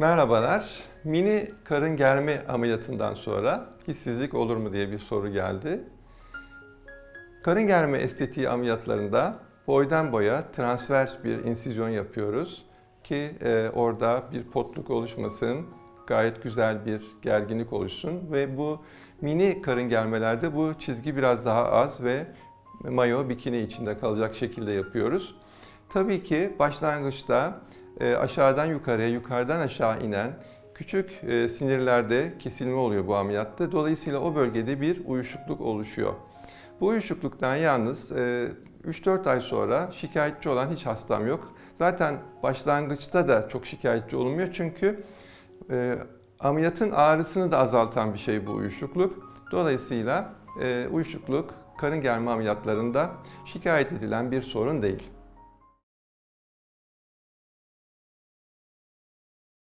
Merhabalar. Mini karın germe ameliyatından sonra hissizlik olur mu diye bir soru geldi. Karın germe estetiği ameliyatlarında boydan boya transvers bir insizyon yapıyoruz ki e, orada bir potluk oluşmasın, gayet güzel bir gerginlik oluşsun ve bu mini karın germelerde bu çizgi biraz daha az ve mayo bikini içinde kalacak şekilde yapıyoruz. Tabii ki başlangıçta aşağıdan yukarıya, yukarıdan aşağı inen küçük e, sinirlerde kesilme oluyor bu ameliyatta. Dolayısıyla o bölgede bir uyuşukluk oluşuyor. Bu uyuşukluktan yalnız e, 3-4 ay sonra şikayetçi olan hiç hastam yok. Zaten başlangıçta da çok şikayetçi olunmuyor çünkü e, ameliyatın ağrısını da azaltan bir şey bu uyuşukluk. Dolayısıyla e, uyuşukluk karın germe ameliyatlarında şikayet edilen bir sorun değil.